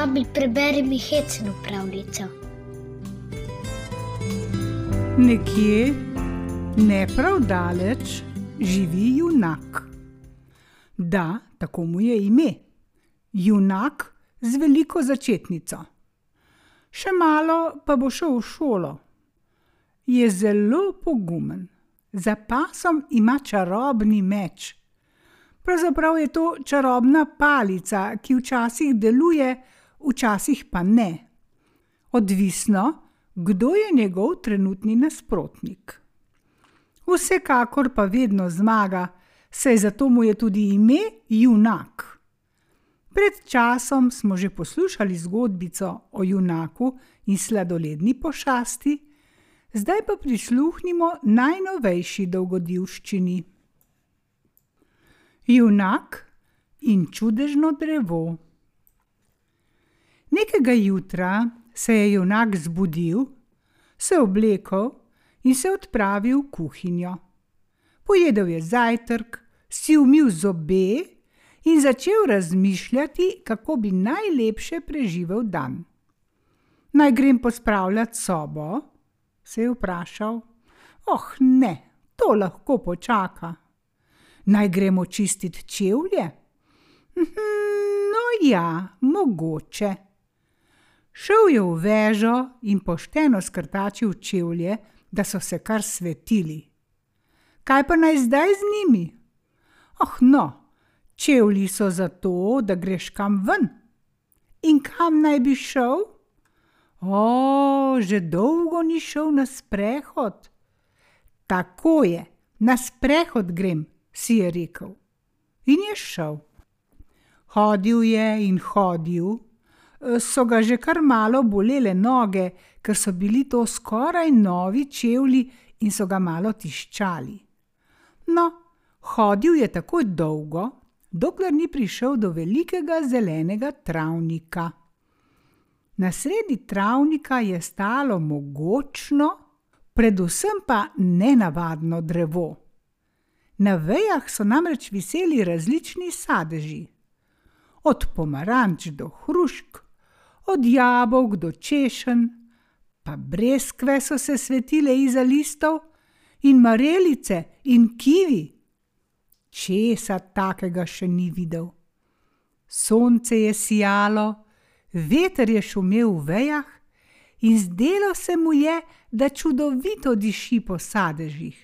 Babi, preberi mi hecno pravljico. Nekje, ne prav daleč, živi junak. Da, tako mu je ime. Junak z veliko začetnico. Še malo pa bo šel v šolo. Je zelo pogumen, za pasom ima čarobni meč. Pravzaprav je to čarobna palica, ki včasih deluje, včasih pa ne. Odvisno, kdo je njegov trenutni nasprotnik. Vsekakor pa vedno zmaga, saj zato mu je tudi ime Junak. Pred časom smo že poslušali zgodbico o junaku in sladoledni pošasti, zdaj pa prisluhnimo najnovejši dogodivščini. Junak in čudežno drevo. Nekega jutra se je junak zbudil, se oblekel in se odpravil v kuhinjo. Pojedel je zajtrk, si umil zobe in začel razmišljati, kako bi najlepše preživel dan. Naj grem pospravljati sobo? se je vprašal. Oh, ne, to lahko počaka. Naj gremo čistiti čevlje? No, ja, mogoče. Šel je v vežo in pošteno skrtačil čevlje, da so se kar svetili. Kaj pa naj zdaj z njimi? Oh, no, čevlji so zato, da greš kam ven. In kam naj bi šel? O, že dolgo ni šel na sprehod. Tako je, na sprehod grem, si je rekel. In je šel. Hodil je in hodil, so ga že kar malo bolele noge, ker so bili to skoraj novi čevlji in so ga malo tiščali. No, hodil je tako dolgo, dokler ni prišel do velikega zelenega travnika. Na sredi travnika je stalo mogočno, predvsem pa nenavadno drevo. Na vejah so namreč viseli različni sadeži, od pomaranč do hrušk, od jabolk do češenj, pa breskve so se svetile iza listov, in marelice in kivi. Česa takega še ni videl? Sonce je sijalo, veter je šumel v vejah, in zdelo se mu je, da čudovito diši po sadežih.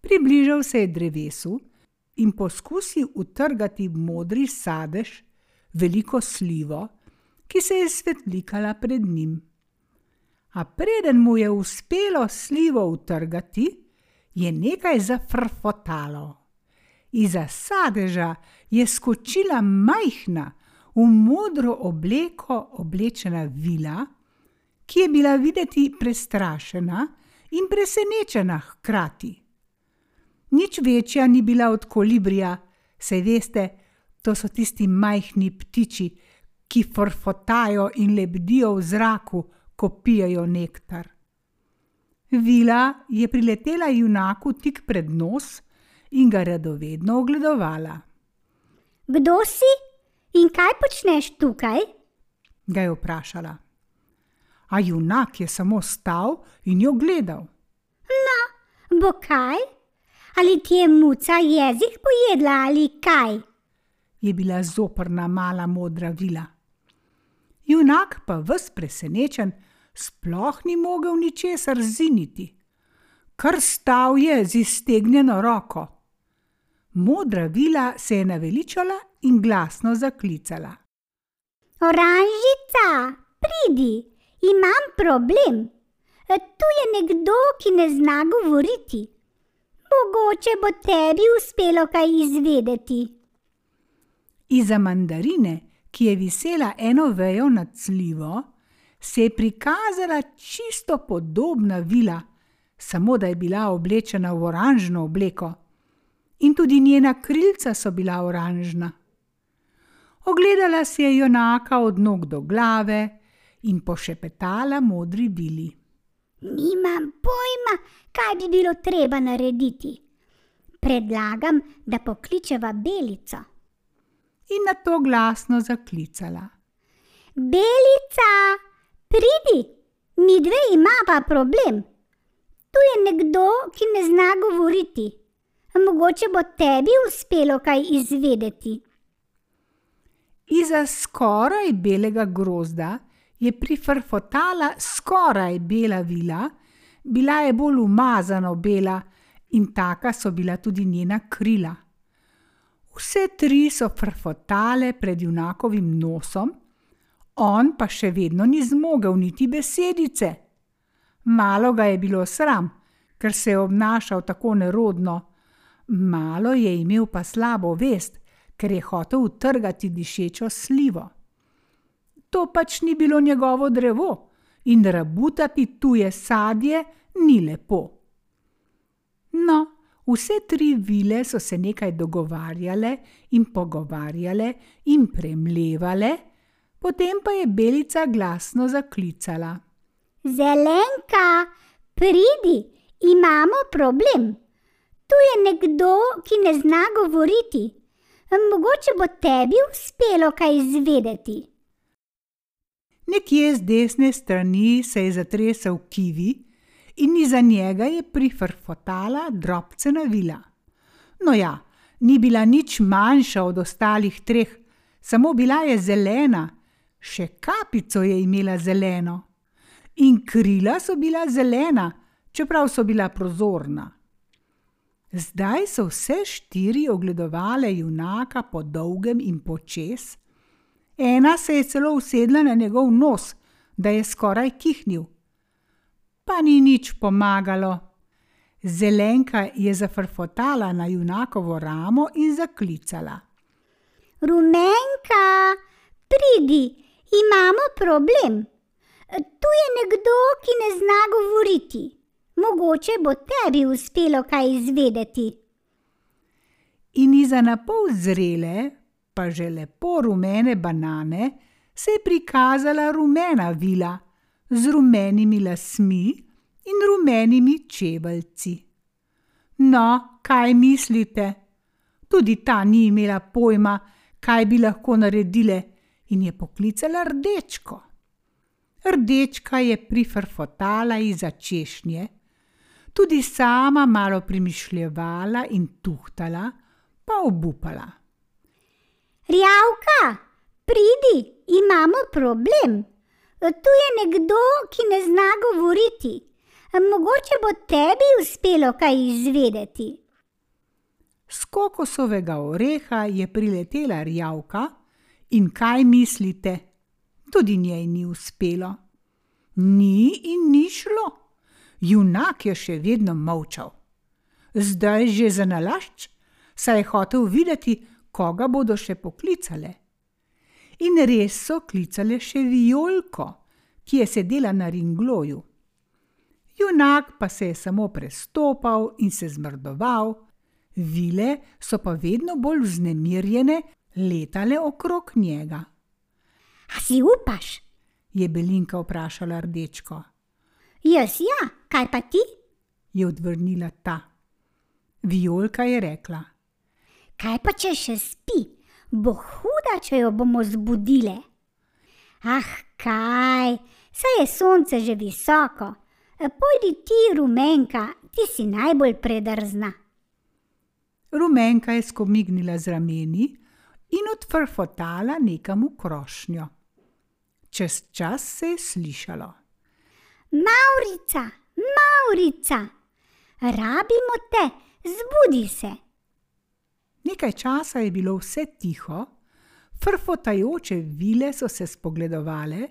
Približal se je drevesu in poskusil utrgati modri sadež, veliko slivo, ki se je svetlikala pred njim. A preden mu je uspelo slivo utrgati, je nekaj zafrfotalo. Iza sadeža je skočila majhna, v modro obleko oblečena vila, ki je bila videti prestrašena in presenečena hkrati. Nič večja ni bila od kolibrija, saj veste, to so tisti majhni ptiči, ki forfotajo in lebdijo v zraku, ko pijejo nektar. Vila je priletela junaku tik pred nos in ga radovedno ogledovala. Kdo si in kaj počneš tukaj? ga je vprašala. A junak je samo stal in jo gledal. No, bo kaj? Ali ti je muca jezik pojedla ali kaj? Je bila zoprna mala modra vila. Junak pa ves presenečen, sploh ni mogel ničesar ziniti. Kar stal je z iztegnjeno roko. Modra vila se je naveličala in glasno zaklicala. Oranžica, pridi, imam problem. Tu je nekdo, ki ne zna govoriti. Mogoče bo tebi uspelo kaj izvedeti. Iza mandarine, ki je visela eno vejo nad slivo, se je prikazala čisto podobna vila, samo da je bila oblečena v oranžno obleko. In tudi njena krilca so bila oranžna. Ogledala si je junaka od nog do glave in pošepetala modri vili. Nimam pojma, kaj bi bilo treba narediti. Predlagam, da pokličeva Belico. In na to glasno zaklicala. Belica, pridi, mi dve imava problem. Tu je nekdo, ki ne zna govoriti. Mogoče bo tebi uspelo kaj izvedeti. Iza skoraj belega grozda je prifrfotala skoraj bela vila, bila je bolj umazano bela in taka so bila tudi njena krila. Vse tri so frfotale pred junakovim nosom, on pa še vedno ni zmogel niti besedice. Malo ga je bilo sram, ker se je obnašal tako nerodno, malo je imel pa slabo vest, ker je hotel utrgati dišečo slivo. To pač ni bilo njegovo drevo in rabutati tuje sadje ni lepo. No, vse tri vile so se nekaj dogovarjale in pogovarjale in premlevale, potem pa je Belica glasno zaklicala. Zelenka, pridi, imamo problem. Tu je nekdo, ki ne zna govoriti. Mogoče bo tebi uspelo kaj izvedeti. Nekje z desne strani se je zatresel kivi in iza njega je prifrfotala drobcena vila. No ja, ni bila nič manjša od ostalih treh, samo bila je zelena, še kapico je imela zeleno. In krila so bila zelena, čeprav so bila prozorna. Zdaj so vse štiri ogledovale junaka po dolgem in počes, ena se je celo usedla na njegov nos, da je skoraj kihnil. Pa ni nič pomagalo. Zelenka je zafrfotala na junakovo ramo in zaklicala. Rumenka, pridi, imamo problem. Tu je nekdo, ki ne zna govoriti. Mogoče bo tebi uspelo kaj izvedeti. In iza na pol zrele, pa že lepo rumene banane, se je prikazala rumena vila z rumenimi lasmi in rumenimi čeveljci. No, kaj mislite? Tudi ta ni imela pojma, kaj bi lahko naredile, in je poklicala rdečko. Rdečka je prifrfotala iza češnje tudi sama malo premišljevala in tuhtala, pa obupala. Rjavka, pridi, imamo problem. Tu je nekdo, ki ne zna govoriti. Mogoče bo tebi uspelo kaj izvedeti. Z kokosovega oreha je priletela rjavka in kaj mislite? Tudi njej ni uspelo. Ni in ni šlo junak je še vedno molčal. Zdaj že za nalašč, saj je hotel videti, koga bodo še poklicale. In res so klicale še Violko, ki je sedela na ringloju. Junak pa se je samo prestopal in se zmrdoval, vile so pa vedno bolj vznemirjene letale okrog njega. A si upaš? je Belinka vprašala rdečko. Jaz ja, kaj pa ti? je odvrnila ta. Violka je rekla: Kaj pa če še spi, bo huda, če jo bomo zbudile. Ah, kaj, saj je sonce že visoko. Pojdi ti, rumenka, ti si najbolj predrzna. Rumenka je skomignila z rameni in odfrfotala nekam v krošnjo. Čez čas se je slišalo. Maurica, Maurica, rabimo te, zbudi se. Nekaj časa je bilo vse tiho, frfotajoče vile so se spogledovale,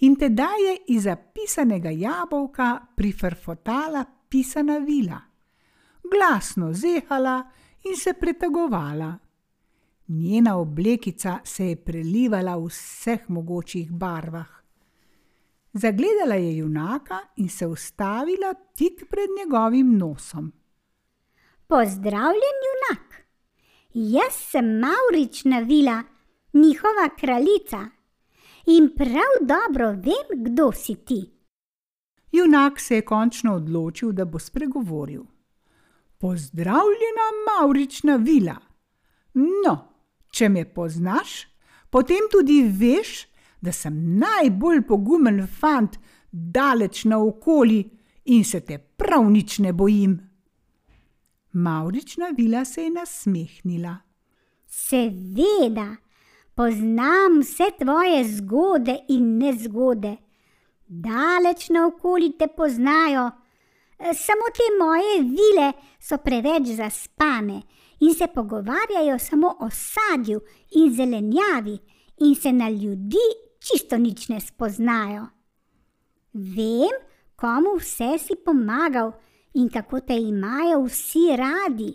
in tedaj je iz zapisanega jabolka prifrfotala pisana vila, glasno zehala in se pretagovala. Njena oblekica se je prelivala v vseh mogočih barvah. Zagledala je junaka in se ustavila tik pred njegovim nosom. Pozdravljen, junak. Jaz sem Maurična vila, njihova kraljica. In prav dobro vem, kdo si ti. Junak se je končno odločil, da bo spregovoril. Pozdravljena, Maurična vila. No, če me poznaš, potem tudi veš, da sem najbolj pogumen fant daleč naokoli in se te prav nič ne bojim. Maurična vila se je nasmehnila. Seveda, poznam vse tvoje zgode in nezgode. Daleč naokoli te poznajo, samo te moje vile so preveč zaspane in se pogovarjajo samo o sadju in zelenjavi, in se na ljudi čisto nič ne spoznajo. Vem, komu vse si pomagal in kako te imajo vsi radi.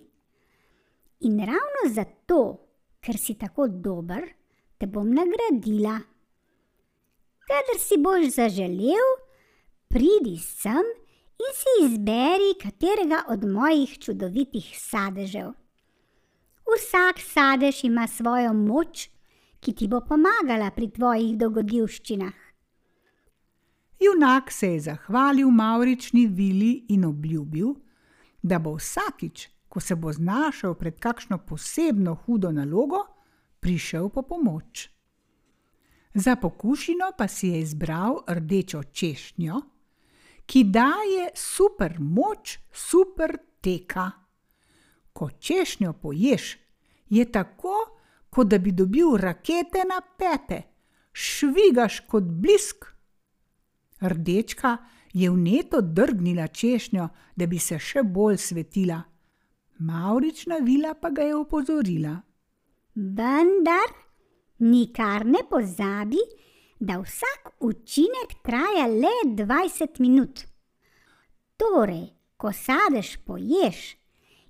In ravno zato, ker si tako dober, te bom nagradila. Kadar si boš zaželel, pridi sem in si izberi katerega od mojih čudovitih sadežev. Vsak sadež ima svojo moč, ki ti bo pomagala pri tvojih dogodivščinah. Junak se je zahvalil Maurični vili in obljubil, da bo vsakič, ko se bo znašel pred kakšno posebno hudo nalogo, prišel po pomoč. Za pokušino pa si je izbral rdečo češnjo, ki daje super moč, super teka. Ko češnjo poješ, je tako, kot da bi dobil rakete na pete, švigaš kot blisk. Rdečka je vneto drgnila češnjo, da bi se še bolj svetila. Maurična vila pa ga je opozorila. Vendar nikar ne pozabi, da vsak učinek traja le 20 minut. Torej, ko sadeš poješ,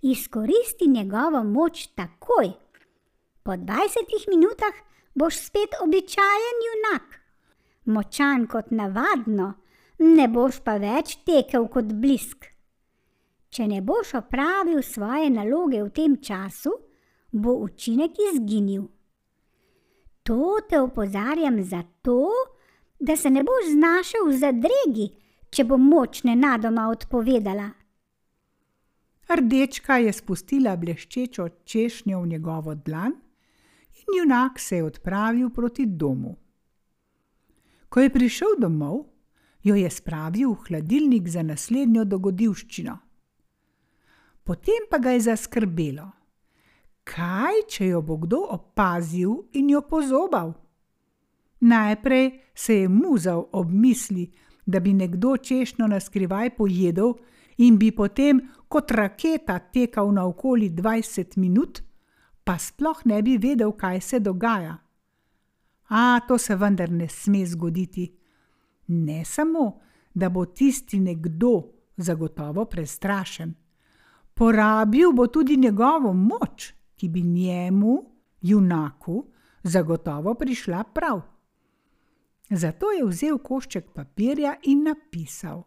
izkoristi njegovo moč takoj. Po 20 minutah boš spet običajen junak močan kot navadno, ne boš pa več tekel kot blisk. Če ne boš opravil svoje naloge v tem času, bo učinek izginil. To te opozarjam zato, da se ne boš znašel v zadregi, če bo moč nenadoma odpovedala. Rdečka je spustila bleščečo češnjo v njegovo dlan in junak se je odpravil proti domu. Ko je prišel domov, jo je spravil v hladilnik za naslednjo dogodivščino. Potem pa ga je zaskrbelo, kaj če jo bo kdo opazil in jo pozobal. Najprej se je muzal ob misli, da bi nekdo češnjo na skrivaj pojedel in bi potem kot raketa tekal naokoli 20 minut, pa sploh ne bi vedel, kaj se dogaja. A, to se vendar ne sme zgoditi. Ne samo, da bo tisti nekdo zagotovo prestrašen, porabil bo tudi njegovo moč, ki bi njemu, junaku, zagotovo prišla prav. Zato je vzel košček papirja in napisal: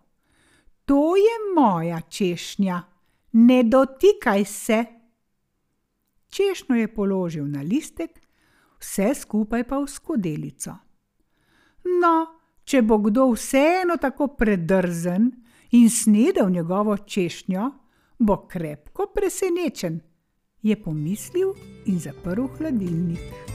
To je moja češnja, ne dotikaj se. Češnjo je položil na listek vse skupaj pa v skodelico. No, če bo kdo vseeno tako predrzen in snedel njegovo češnjo, bo krepko presenečen, je pomislil in zaprl hladilnik.